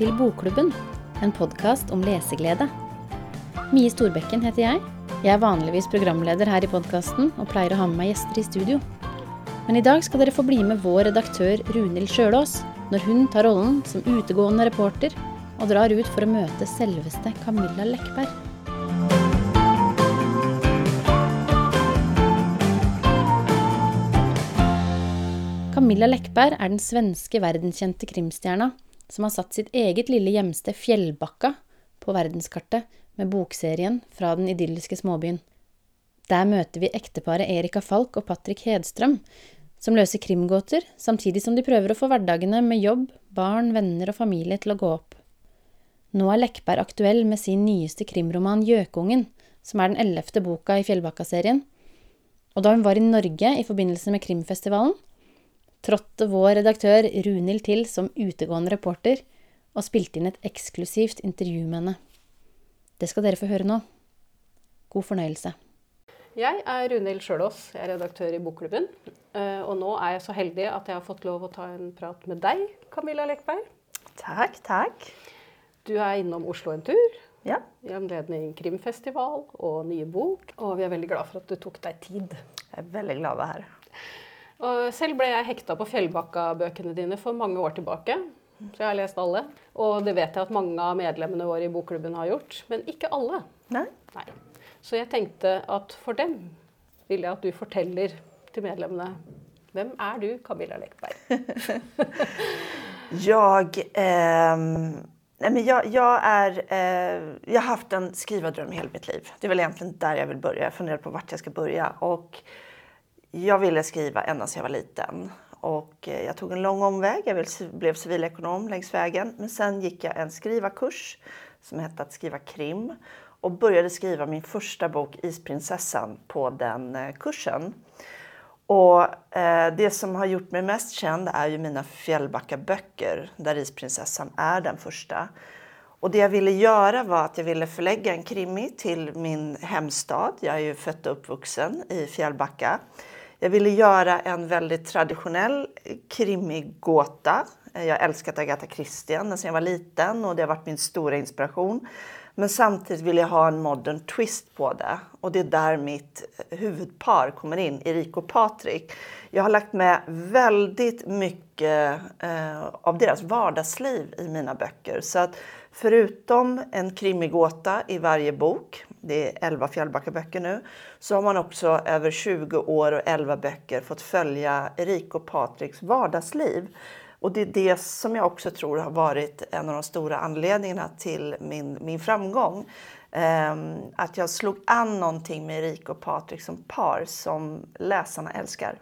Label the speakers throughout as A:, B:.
A: til Bokklubben, en podkast om leseglede. Mie Storbekken heter jeg. Jeg er vanligvis programleder her i podkasten og pleier å ha med meg gjester i studio. Men i dag skal dere få bli med vår redaktør Runhild Sjølås når hun tar rollen som utegående reporter og drar ut for å møte selveste Camilla Lekberg. Camilla Lekberg er den svenske verdenskjente krimstjerna som har satt sitt eget lille hjemsted Fjellbakka på verdenskartet med bokserien fra den idylliske småbyen. Der møter vi ekteparet Erika Falk og Patrick Hedstrøm, som løser krimgåter, samtidig som de prøver å få hverdagene med jobb, barn, venner og familie til å gå opp. Nå er Lekberg aktuell med sin nyeste krimroman Gjøkungen, som er den ellevte boka i Fjellbakka-serien. Og da hun var i Norge i forbindelse med krimfestivalen, trådte vår redaktør Runhild til som utegående reporter og spilte inn et eksklusivt intervju med henne. Det skal dere få høre nå. God fornøyelse.
B: Jeg er Runhild Sjølås, jeg er redaktør i Bokklubben. Eh, og nå er jeg så heldig at jeg har fått lov å ta en prat med deg, Camilla Lekberg.
C: Takk, takk.
B: Du er innom Oslo en tur
C: Ja.
B: i anledning krimfestival og nye bok. Og vi er veldig glad for at du tok deg tid.
C: Jeg er veldig glad å være her.
B: Og selv ble jeg hekta på Fjellbakka-bøkene dine for mange år tilbake. Så jeg har lest alle. Og det vet jeg at mange av medlemmene våre i Bokklubben har gjort. Men ikke alle.
C: Nei?
B: Nei. Så jeg tenkte at for dem vil jeg at du forteller til medlemmene hvem er du, Camilla Lekberg?
C: Jag, ehm, nej men jag, jag, är, eh, jag har haft en skrivardröm hela mitt liv. Det är väl egentligen där jag vill börja. Jag funderar på vart jag ska börja. Och jag ville skriva ända sedan jag var liten. Och eh, jag tog en lång omväg. Jag blev civilekonom längs vägen. Men sen gick jag en skrivarkurs som hette att skriva krim. Och började skriva min första bok Isprinsessan på den eh, kursen. Och eh, det som har gjort mig mest känd är ju mina Fjällbackaböcker där Isprinsessan är den första. Och det jag ville göra var att jag ville förlägga en krimi till min hemstad. Jag är ju född och uppvuxen i Fjällbacka. Jag ville göra en väldigt traditionell krimigåta. Jag har älskat Agatha Christie sedan jag var liten och det har varit min stora inspiration. Men samtidigt vill jag ha en modern twist på det. Och det är där mitt huvudpar kommer in, Erik och Patrik. Jag har lagt med väldigt mycket eh, av deras vardagsliv i mina böcker. Så att förutom en krimigåta i varje bok, det är 11 Fjällbackaböcker nu, så har man också över 20 år och 11 böcker fått följa Erik och Patriks vardagsliv. Och det är det som jag också tror har varit en av de stora anledningarna till min, min framgång. Ehm, att jag slog an någonting med Erik och Patrik som par som läsarna älskar.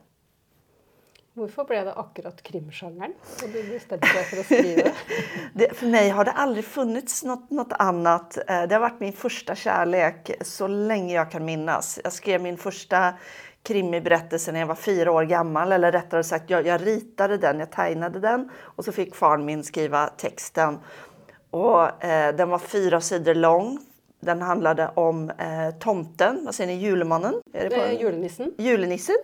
B: Hvorfor ble det akkurat krimsjangeren? som du bestemte deg for å skrive?
C: Det, för mig har det aldrig funnits något, något annat. Eh, det har varit min första kärlek så länge jag kan minnas. Jag skrev min första krimiberättelse när jag var fyra år gammal. Eller rättare sagt, jag, jag ritade den, jag tegnade den och så fick far min skriva texten. Och, eh, den var fyra sidor lång. Den handlade om eh, tomten, vad säger ni, julemannen? Är det på
B: Eh, julenissen.
C: julenissen.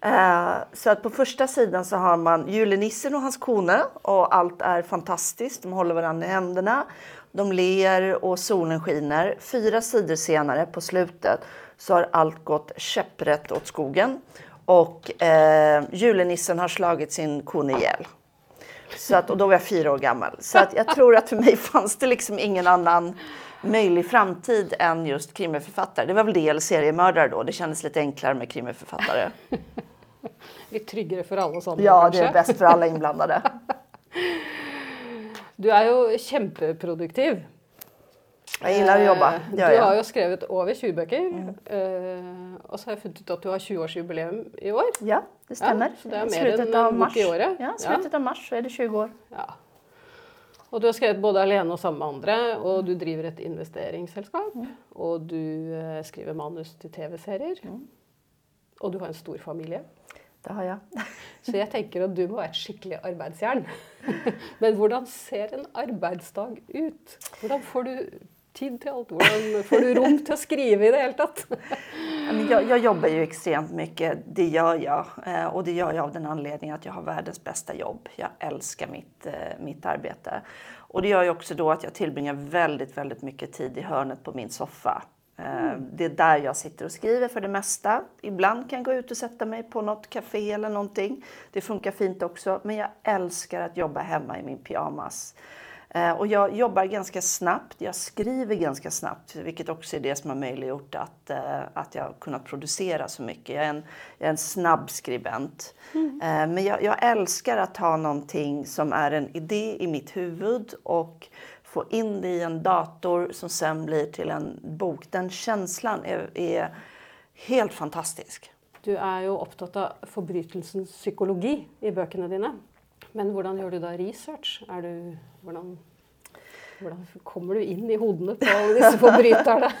C: Eh, så att på första sidan så har man julenissen och hans kone och allt är fantastiskt. De håller varandra i händerna, de ler och solen skiner. Fyra sidor senare på slutet så har allt gått käpprätt åt skogen och eh, julenissen har slagit sin kone ihjäl. Så att, och då var jag fyra år gammal. Så att jag tror att för mig fanns det liksom ingen annan möjlig framtid än just krimiförfattare. Det var väl det, eller seriemördare då. Det kändes lite enklare med krimiförfattare.
B: Litt tryggere for alle sånne,
C: Ja, det
B: kanskje.
C: är bäst för alla inblandade.
B: Du er jo kjempeproduktiv.
C: Jag gillar att jobba,
B: Eh,
C: det
B: Du
C: gör
B: har
C: jag.
B: jo skrevet over 20 bøker. eh, og så har jeg funnet ut at du har 20-årsjubileum i år.
C: Ja, det stämmer.
B: så det är mer
C: slutet
B: än
C: av mars.
B: i året.
C: Ja, slutet av mars så är det 20 år.
B: Ja. Og du har skrevet både alene og sammen med andre, og du driver et investeringsselskap. Og du eh, skriver manus til TV-serier. Og du har en stor familie.
C: Det har jag.
B: Så jeg tenker at du må være et skikkelig arbeidsjern. Men hvordan ser en arbeidsdag ut? Hvordan får du tid til alt? Hvordan får du rom til å skrive i det hele tatt?
C: Jag, jag, jobbar ju extremt mycket, det gör jag. Eh, och det gör jag av den anledningen att jag har världens bästa jobb. Jag älskar mitt, eh, mitt arbete. Och det gör ju också då att jag tillbringar väldigt, väldigt mycket tid i hörnet på min soffa. Mm. Det är där jag sitter och skriver för det mesta. Ibland kan jag gå ut och sätta mig på något café eller någonting. Det funkar fint också. Men jag älskar att jobba hemma i min pyjamas. Eh, och jag jobbar ganska snabbt, jag skriver ganska snabbt, vilket också är det som har möjliggjort att, eh, att jag har kunnat producera så mycket. Jag är en, jag är en snabb skribent. Mm. Men jag, jag, älskar att ha någonting som är en idé i mitt huvud och få in det i en dator som sen blir till en bok. Den känslan är, är helt fantastisk.
B: Du är ju upptatt av förbrytelsens psykologi i böckerna dina. Men hur gör du då research? Är du, hvordan, hvordan kommer du in i hodene på alla dessa förbrytare?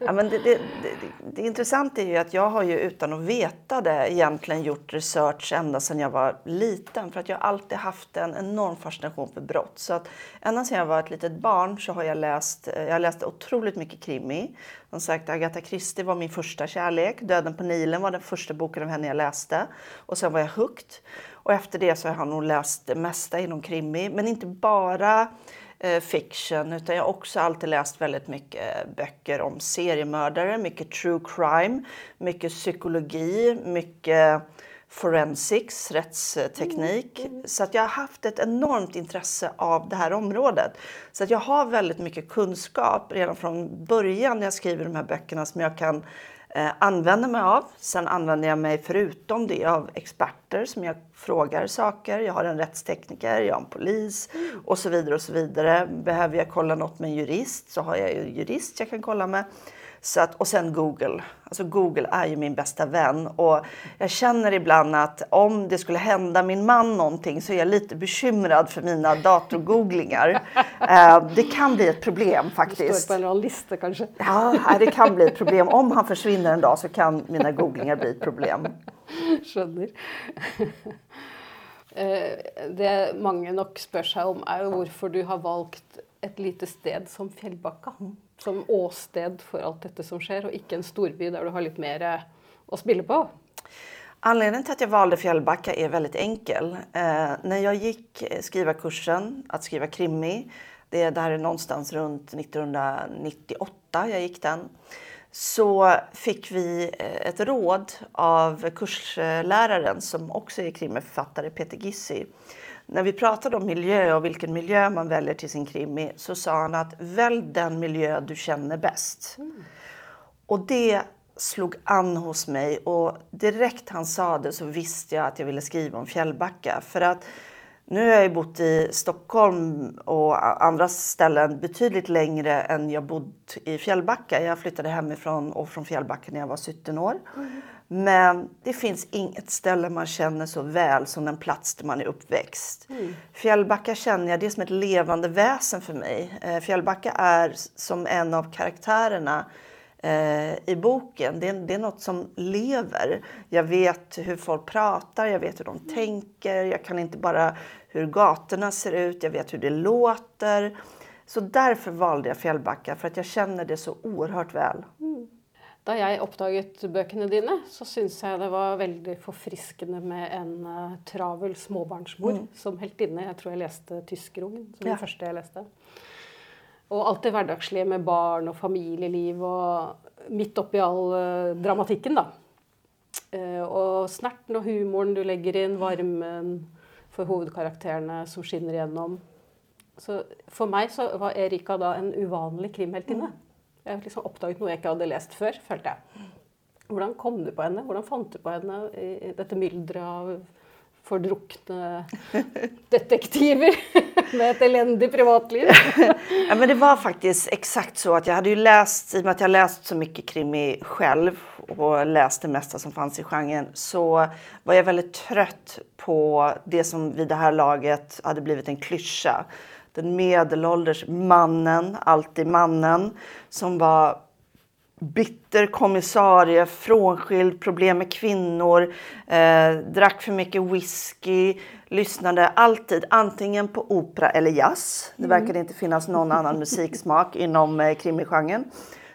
C: ja, men det, det, det, det intressanta är ju att jag har ju utan att veta det egentligen gjort research ända sedan jag var liten. För att jag har alltid haft en enorm fascination för brott. Så att ända sedan jag var ett litet barn så har jag läst, jag har läst otroligt mycket krimi. Som sagt, Agatha Christie var min första kärlek. Döden på Nilen var den första boken av henne jag läste. Och sen var jag hooked. Och efter det så har jag nog läst det mesta inom krimi, men inte bara eh, fiction utan jag har också alltid läst väldigt mycket böcker om seriemördare, mycket true crime, mycket psykologi, mycket forensics, rättsteknik. Mm, mm. Så att jag har haft ett enormt intresse av det här området. Så att jag har väldigt mycket kunskap redan från början när jag skriver de här böckerna som jag kan eh, använder mig av. Sen använder jag mig förutom det av experter som jag frågar saker. Jag har en rättstekniker, jag har en polis och så vidare och så vidare. Behöver jag kolla något med en jurist så har jag en jurist jag kan kolla med. Så att, och sen Google. Alltså Google är ju min bästa vän och jag känner ibland att om det skulle hända min man någonting så är jag lite bekymrad för mina datorgooglingar. eh, det kan bli ett problem faktiskt.
B: Du står på en lista kanske?
C: Ja, det kan bli ett problem. Om han försvinner en dag så kan mina googlingar bli ett problem.
B: Skjønner. Eh, det många nog spør sig om är varför du har valt ett litet sted som Fjällbacka som åsted för allt detta som sker och inte en storby där du har lite mer eh, att spela på?
C: Anledningen till att jag valde Fjällbacka är väldigt enkel. Eh, när jag gick eh, skrivarkursen att skriva krimi, det här är någonstans runt 1998 jag gick den, så fick vi eh, ett råd av kursläraren som också är krimiförfattare, Peter Gissi när vi pratade om miljö och vilken miljö man väljer till sin krimi så sa han att välj den miljö du känner bäst. Mm. Och det slog an hos mig och direkt han sa det så visste jag att jag ville skriva om Fjällbacka. För att nu har jag bott i Stockholm och andra ställen betydligt längre än jag bott i Fjällbacka. Jag flyttade hemifrån och från Fjällbacka när jag var 17 år. Mm. Men det finns inget ställe man känner så väl som den plats där man är uppväxt. Mm. Fjällbacka känner jag, det är som ett levande väsen för mig. Eh, Fjällbacka är som en av karaktärerna eh, i boken. Det är, det är något som lever. Jag vet hur folk pratar, jag vet hur de mm. tänker. Jag kan inte bara hur gatorna ser ut, jag vet hur det låter. Så därför valde jag Fjällbacka, för att jag känner det så oerhört väl. Mm.
B: Da jeg oppdaget bøkene dine, så syntes jeg det var veldig forfriskende med en uh, travel småbarnsmor mm. som heltinne. Jeg tror jeg leste 'Tyskerungen', som ja. det første jeg leste. Og alt det hverdagslige med barn og familieliv og midt oppi all uh, dramatikken, da. Uh, og snerten og humoren du legger inn, varmen for hovedkarakterene som skinner igjennom. Så for meg så var Erika da en uvanlig krimheltinne. Mm. Jeg liksom oppdaget noe jeg ikke hadde lest før, følte jeg. Hvordan kom du på henne? Hvordan fant du på henne i dette mylderet av fordrukne detektiver med ett eländigt privatliv?
C: ja, men det var faktiskt exakt så att jag hade ju läst, i och med att jag läst så mycket krimi själv och läst det mesta som fanns i genren, så var jag väldigt trött på det som vid det här laget hade blivit en klyscha den medelålders mannen, alltid mannen, som var bitter kommissarie, frånskild, problem med kvinnor, eh, drack för mycket whisky, lyssnade alltid antingen på opera eller jazz. Det mm. verkade inte finnas någon annan musiksmak inom eh, krimigenren.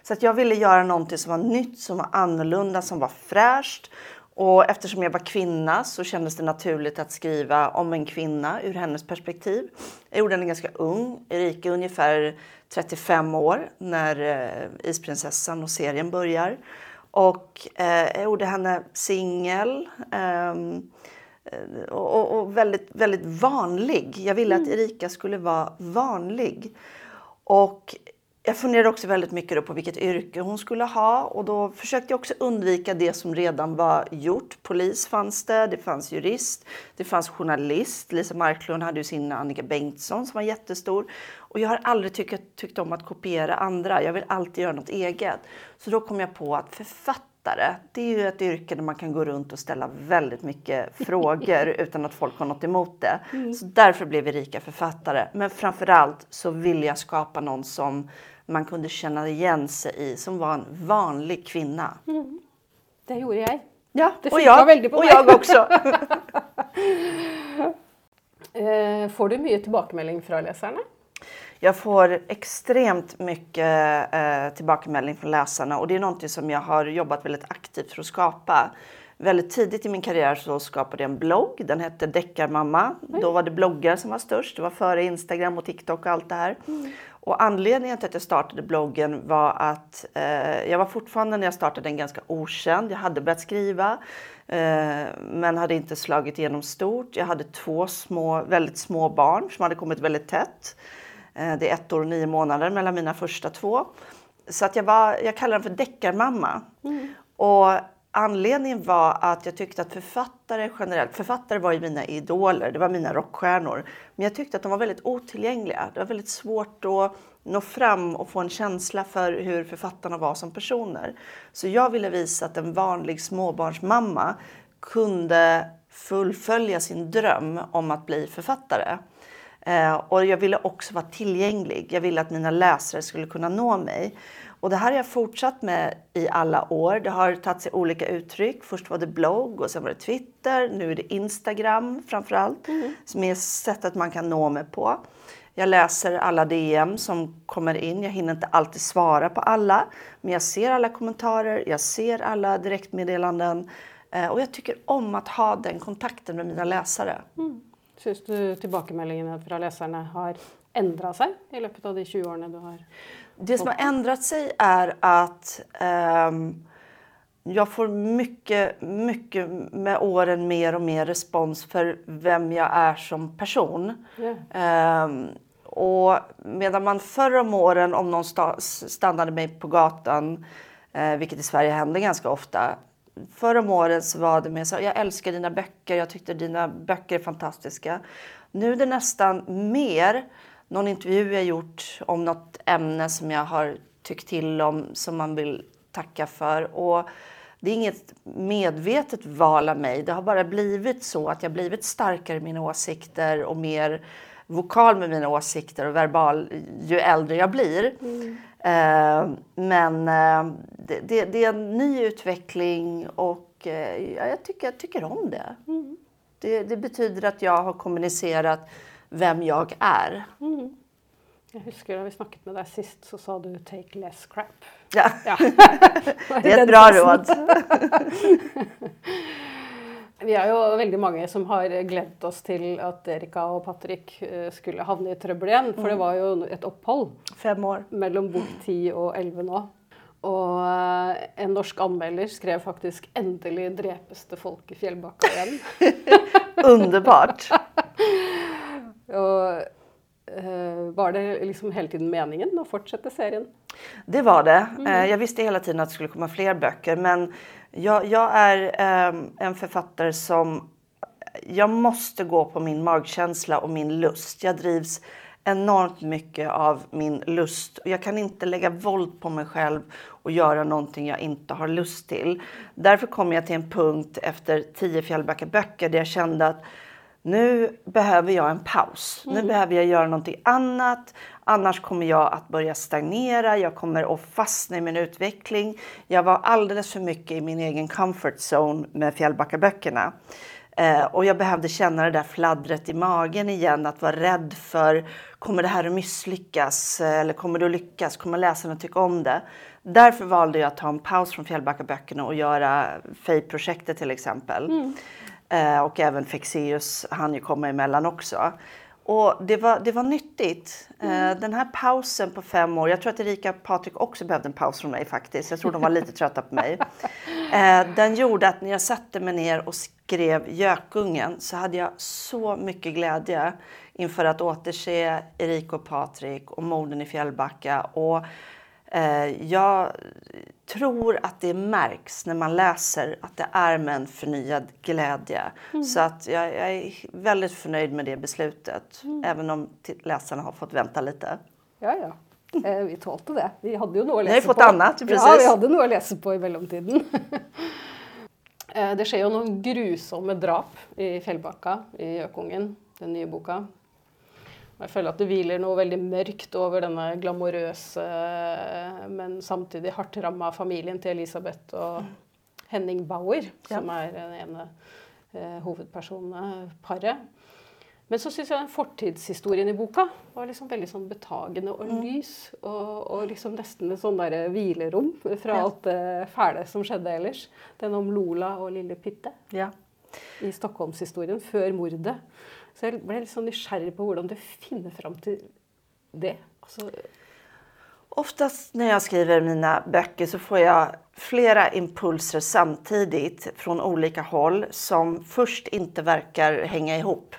C: Så att jag ville göra någonting som var nytt, som var annorlunda, som var fräscht. Och eftersom jag var kvinna så kändes det naturligt att skriva om en kvinna ur hennes perspektiv. Jag gjorde den ganska ung. Erika är ungefär 35 år när eh, Isprinsessan och serien börjar. Och eh, jag gjorde henne singel. Ehm, eh, och, och, väldigt, väldigt vanlig. Jag ville att Erika skulle vara vanlig. Och jag funderade också väldigt mycket på vilket yrke hon skulle ha och då försökte jag också undvika det som redan var gjort. Polis fanns det, det fanns jurist, det fanns journalist. Lisa Marklund hade ju sin Annika Bengtsson som var jättestor. Och jag har aldrig tyckt, tyckt om att kopiera andra. Jag vill alltid göra något eget. Så då kom jag på att författare, det är ju ett yrke där man kan gå runt och ställa väldigt mycket frågor utan att folk har något emot det. Mm. Så därför blev vi rika författare. Men framförallt så vill jag skapa någon som man kunde känna igen sig i, som var en vanlig kvinna. Mm.
B: Det gjorde jag.
C: Ja, det och jag, väldigt på och jag också.
B: Eh, får du mycket tillbakemelding från läsarna?
C: Jag får extremt mycket eh, tillbakemelding från läsarna och det är någonting som jag har jobbat väldigt aktivt för att skapa. Väldigt tidigt i min karriär så skapade jag en blogg. Den hette Deckarmamma. Mm. Då var det bloggar som var störst. Det var före Instagram och TikTok och allt det här. Mm. Och anledningen till att jag startade bloggen var att eh, jag var fortfarande när jag startade den ganska okänd. Jag hade börjat skriva eh, men hade inte slagit igenom stort. Jag hade två små, väldigt små barn som hade kommit väldigt tätt. Eh, det är ett år och nio månader mellan mina första två. Så att jag, var, jag kallar den för deckarmamma. Mm. Och Anledningen var att jag tyckte att författare generellt, författare var ju mina idoler, det var mina rockstjärnor. Men jag tyckte att de var väldigt otillgängliga. Det var väldigt svårt att nå fram och få en känsla för hur författarna var som personer. Så jag ville visa att en vanlig småbarnsmamma kunde fullfölja sin dröm om att bli författare. Eh, och jag ville också vara tillgänglig. Jag ville att mina läsare skulle kunna nå mig. Och det här har jag fortsatt med i alla år. Det har tagit sig olika uttryck. Först var det blogg och sen var det Twitter. Nu är det Instagram framför allt mm. som är sättet man kan nå mig på. Jag läser alla DM som kommer in. Jag hinner inte alltid svara på alla, men jag ser alla kommentarer, jag ser alla direktmeddelanden eh, och jag tycker om att ha den kontakten med mina läsare. Mm.
B: Syns du tillbakemeldingarna från läsarna har ändrat sig i löpet av de 20 åren du har
C: det som har ändrat sig är att um, jag får mycket, mycket med åren mer och mer respons för vem jag är som person. Yeah. Um, och medan man förr om åren, om någon stannade mig på gatan, uh, vilket i Sverige händer ganska ofta, förr om åren så var det mer så jag älskar dina böcker, jag tyckte dina böcker är fantastiska. Nu är det nästan mer någon intervju jag gjort om något ämne som jag har tyckt till om som man vill tacka för. Och det är inget medvetet val av mig. Det har bara blivit så att jag blivit starkare i mina åsikter och mer vokal med mina åsikter och verbal ju äldre jag blir. Mm. Eh, men eh, det, det, det, är en ny utveckling och eh, jag, tycker, jag tycker om det. Mm. det. Det betyder att jag har kommunicerat vem jag är. Mm.
B: Jag husker när vi snakket med dig sist så sa du take less crap.
C: Ja, ja. det är ett bra råd.
B: vi är ju väldigt många som har glätt oss till att Erika och Patrik eh, skulle hamna i trubbel igen. För mm. det var ju ett uppehåll.
C: Fem år.
B: Mellan bok 10 och 11 nu. Och eh, en norsk anmeldare skrev faktiskt äntligen drepes det folk i Fjällbacka igen.
C: Underbart.
B: Uh, var det liksom hela tiden meningen att fortsätta serien?
C: Det var det. Mm. Uh, jag visste hela tiden att det skulle komma fler böcker men jag, jag är um, en författare som jag måste gå på min magkänsla och min lust. Jag drivs enormt mycket av min lust. Jag kan inte lägga våld på mig själv och göra någonting jag inte har lust till. Därför kom jag till en punkt efter tio Fjällbacka böcker där jag kände att nu behöver jag en paus. Mm. Nu behöver jag göra någonting annat. Annars kommer jag att börja stagnera. Jag kommer att fastna i min utveckling. Jag var alldeles för mycket i min egen comfort zone med Fjällbackaböckerna. Eh, och jag behövde känna det där fladdret i magen igen, att vara rädd för kommer det här att misslyckas eller kommer det att lyckas? Kommer läsarna tycka om det? Därför valde jag att ta en paus från Fjällbackaböckerna och göra FEI-projektet till exempel. Mm. Eh, och även Fexeus hann ju komma emellan också. Och det var, det var nyttigt. Eh, mm. Den här pausen på fem år, jag tror att Erika och Patrik också behövde en paus från mig faktiskt. Jag tror de var lite trötta på mig. Eh, den gjorde att när jag satte mig ner och skrev Gökungen så hade jag så mycket glädje inför att återse Erika och Patrik och morden i Fjällbacka. Och Eh, jag tror att det märks när man läser att det är med en förnyad glädje. Mm. Så att jag, jag, är väldigt förnöjd med det beslutet, mm. även om läsarna har fått vänta lite.
B: Ja, ja. Eh, vi tålte det. Vi hade ju något att läsa
C: på.
B: Fått
C: annat, precis.
B: Ja, vi hade något att läsa på i mellantiden. eh, det sker ju några grusomme drap i Fjällbacka i Gökungen, den nya boken. Jeg føler at det hviler noe veldig mørkt over denne glamorøse, men samtidig hardt ramma familien til Elisabeth og Henning Bauer, som er den ene eh, hovedpersonene, paret. Men så syns jeg den fortidshistorien i boka var liksom veldig sånn betagende og mm. lys. Og, og liksom nesten et sånn der hvilerom fra alt det fæle som skjedde ellers. Den om Lola og lille Pitte ja. i Stockholmshistorien før mordet. Så jag ble litt sånn nysgjerrig på hur du finner fram till det. Altså
C: Oftast när jag skriver mina böcker så får jag flera impulser samtidigt från olika håll som först inte verkar hänga ihop.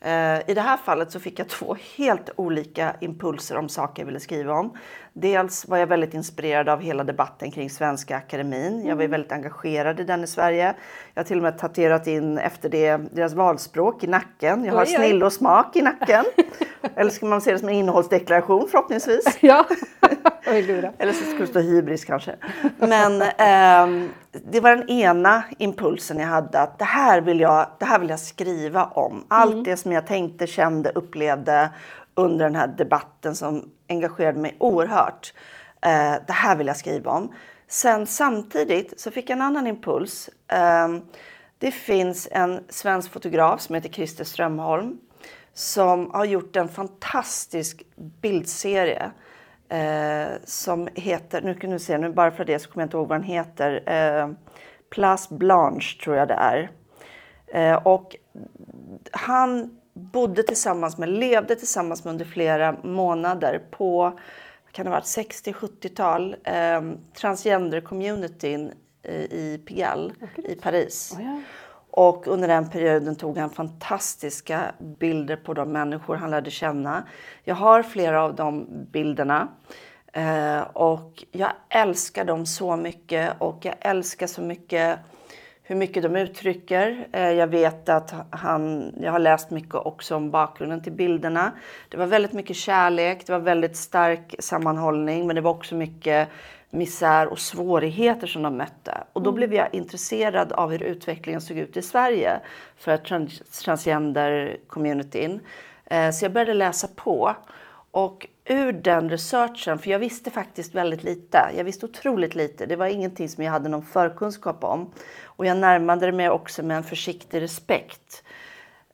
C: Eh, I det här fallet så fick jag två helt olika impulser om saker jag ville skriva om. Dels var jag väldigt inspirerad av hela debatten kring Svenska Akademin. Jag var mm. väldigt engagerad i den i Sverige. Jag har till och med tatuerat in efter det deras valspråk i nacken. Jag har oj, snill och smak i nacken. Eller ska man se det som en innehållsdeklaration förhoppningsvis?
B: Ja.
C: Eller så skulle det stå hybris kanske. Men eh, det var den ena impulsen jag hade att det här vill jag, det här vill jag skriva om. Allt mm. det som jag tänkte, kände, upplevde under den här debatten som engagerade mig oerhört. Eh, det här vill jag skriva om. Sen samtidigt så fick jag en annan impuls. Eh, det finns en svensk fotograf som heter Christer Strömholm som har gjort en fantastisk bildserie eh, som heter, nu kan du se, nu bara för det så kommer jag inte ihåg vad den heter. Eh, Place Blanche tror jag det är. Eh, och han bodde tillsammans med, levde tillsammans med under flera månader på kan det ha varit 60-70-tal, eh, transgender-communityn i Pigalle i Paris. Oh, ja. Och under den perioden tog han fantastiska bilder på de människor han lärde känna. Jag har flera av de bilderna. Eh, och jag älskar dem så mycket och jag älskar så mycket hur mycket de uttrycker. Eh, jag vet att han, jag har läst mycket också om bakgrunden till bilderna. Det var väldigt mycket kärlek, det var väldigt stark sammanhållning men det var också mycket misär och svårigheter som de mötte. Och då mm. blev jag intresserad av hur utvecklingen såg ut i Sverige för trans transgender-communityn. Eh, så jag började läsa på. Och ur den researchen, för jag visste faktiskt väldigt lite. Jag visste otroligt lite. Det var ingenting som jag hade någon förkunskap om. Och jag närmade mig också med en försiktig respekt.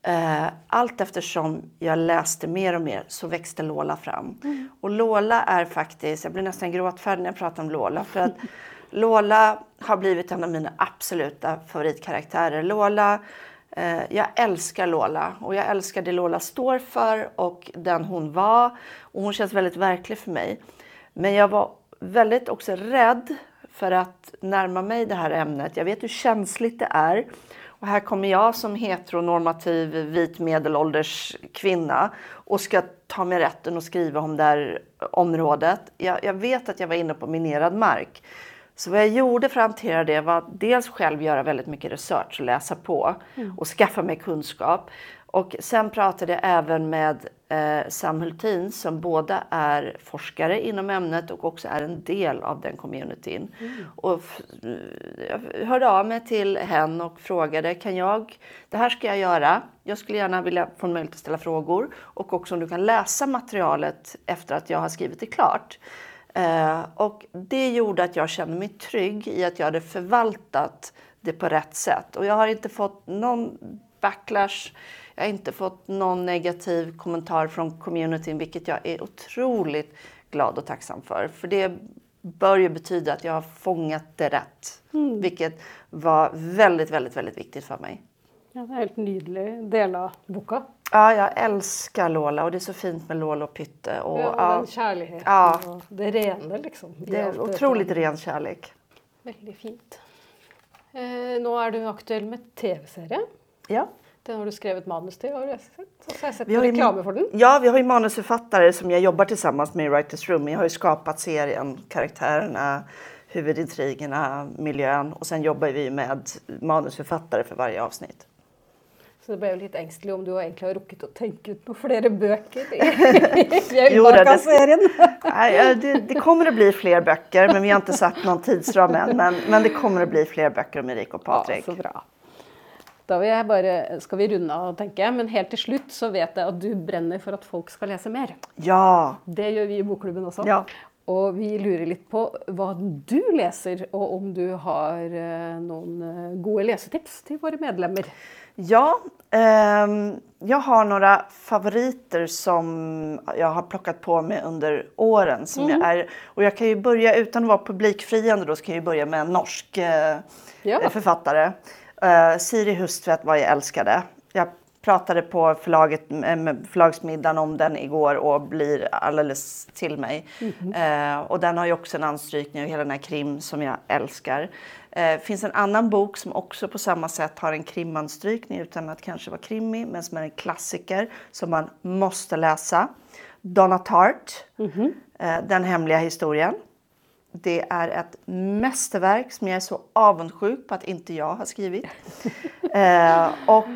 C: Eh, allt eftersom jag läste mer och mer så växte Lola fram. Mm. Och Lola är faktiskt, jag blir nästan gråtfärdig när jag pratar om Lola. För att Lola har blivit en av mina absoluta favoritkaraktärer. Lola, eh, jag älskar Lola och jag älskar det Lola står för och den hon var. Och hon känns väldigt verklig för mig. Men jag var väldigt också rädd för att närma mig det här ämnet. Jag vet hur känsligt det är. Och här kommer jag som heteronormativ vit medelålders kvinna och ska ta mig rätten att skriva om det här området. Jag, jag, vet att jag var inne på minerad mark. Så vad jag gjorde för att hantera det var dels själv göra väldigt mycket research och läsa på mm. och skaffa mig kunskap. Och sen pratade jag även med eh, Sam Hultin som båda är forskare inom ämnet och också är en del av den communityn. Mm. Och jag hörde av mig till henne och frågade kan jag, det här ska jag göra. Jag skulle gärna vilja få möjlighet att ställa frågor och också om du kan läsa materialet efter att jag har skrivit det klart. Eh, och det gjorde att jag kände mig trygg i att jag hade förvaltat det på rätt sätt. Och jag har inte fått någon backlash. Jag har inte fått någon negativ kommentar från communityn, vilket jag är otroligt glad och tacksam för. För det bör ju betyda att jag har fångat det rätt. Mm. Vilket var väldigt, väldigt, väldigt viktigt för mig.
B: Ja, det är en helt nydelig del av boken.
C: Ja, jag älskar Lola och det är så fint med Lola och Pytte. Och,
B: ja,
C: ja,
B: den kärleken ja. och det rena liksom.
C: Det är otroligt ren kärlek.
B: Väldigt fint. Eh, nu är du aktuell med tv-serie.
C: Ja.
B: Den har du skrivit manus till har jag sett. Och så jag sett vi har reklam för den.
C: Ja, vi har ju manusförfattare som jag jobbar tillsammans med i Writers Room. Jag har ju skapat serien, karaktärerna, huvudintrigerna, miljön och sen jobbar vi med manusförfattare för varje avsnitt.
B: Så det blev lite ängslig om du egentligen har ruckit att tänka ut några fler böcker i
C: Fjällbacka-serien. det, det, kommer att bli fler böcker, men vi har inte satt någon tidsram än. Men, men det kommer att bli fler böcker om Erik och Patrik.
B: Ja, så bra. Da vil jeg bare, skal vi runde av, tenker jeg. Men helt til slutt så vet jeg at du brenner for at folk skal lese mer.
C: Ja.
B: Det gjør vi i Bokklubben også.
C: Ja.
B: Og vi lurer litt på hva du leser, og om du har eh, noen eh, gode lesetips till våra medlemmar.
C: Ja, eh, jag har några favoriter som jag har plockat på mig under åren. Som mm. jag är, och jag kan ju börja, utan att vara publikfriande då, så kan jag börja med en norsk eh, ja. författare. Uh, Siri Hustvedt var jag älskade. Jag pratade på förlaget, förlagsmiddagen om den igår och blir alldeles till mig. Mm uh, och den har ju också en anstrykning av hela den här krim som jag älskar. Uh, finns en annan bok som också på samma sätt har en krimanstrykning utan att kanske vara krimig men som är en klassiker som man måste läsa. Donna Tartt, mm -hmm. Den hemliga historien. Det är ett mästerverk som jag är så avundsjuk på att inte jag har skrivit. eh, och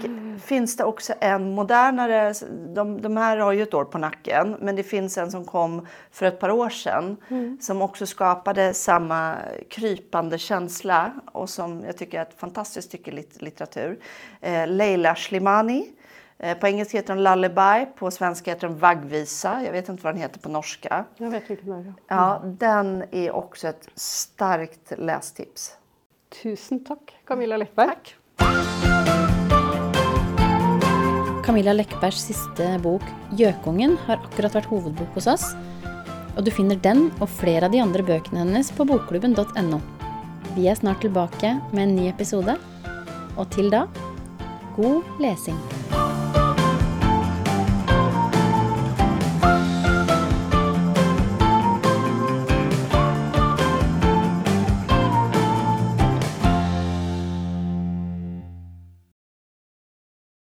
C: finns det också en modernare, de, de, här har ju ett år på nacken, men det finns en som kom för ett par år sedan mm. som också skapade samma krypande känsla och som jag tycker är ett fantastiskt stycke litteratur. Eh, Leila Slimani på engelska heter den Lullaby, på svenska heter den Vaggvisa. Jag vet inte vad den heter på norska.
B: Jag vet vilken det är.
C: Ja, den är också ett starkt lästips.
B: Tusen tack Camilla Läckberg.
C: Tack.
A: Camilla Läckbergs sista bok Gökungen har akkurat varit huvudbok hos oss. Och du finner den och flera av de andra böckerna hennes på bokklubben.no. Vi är snart tillbaka med en ny episode. Och till då, god läsning!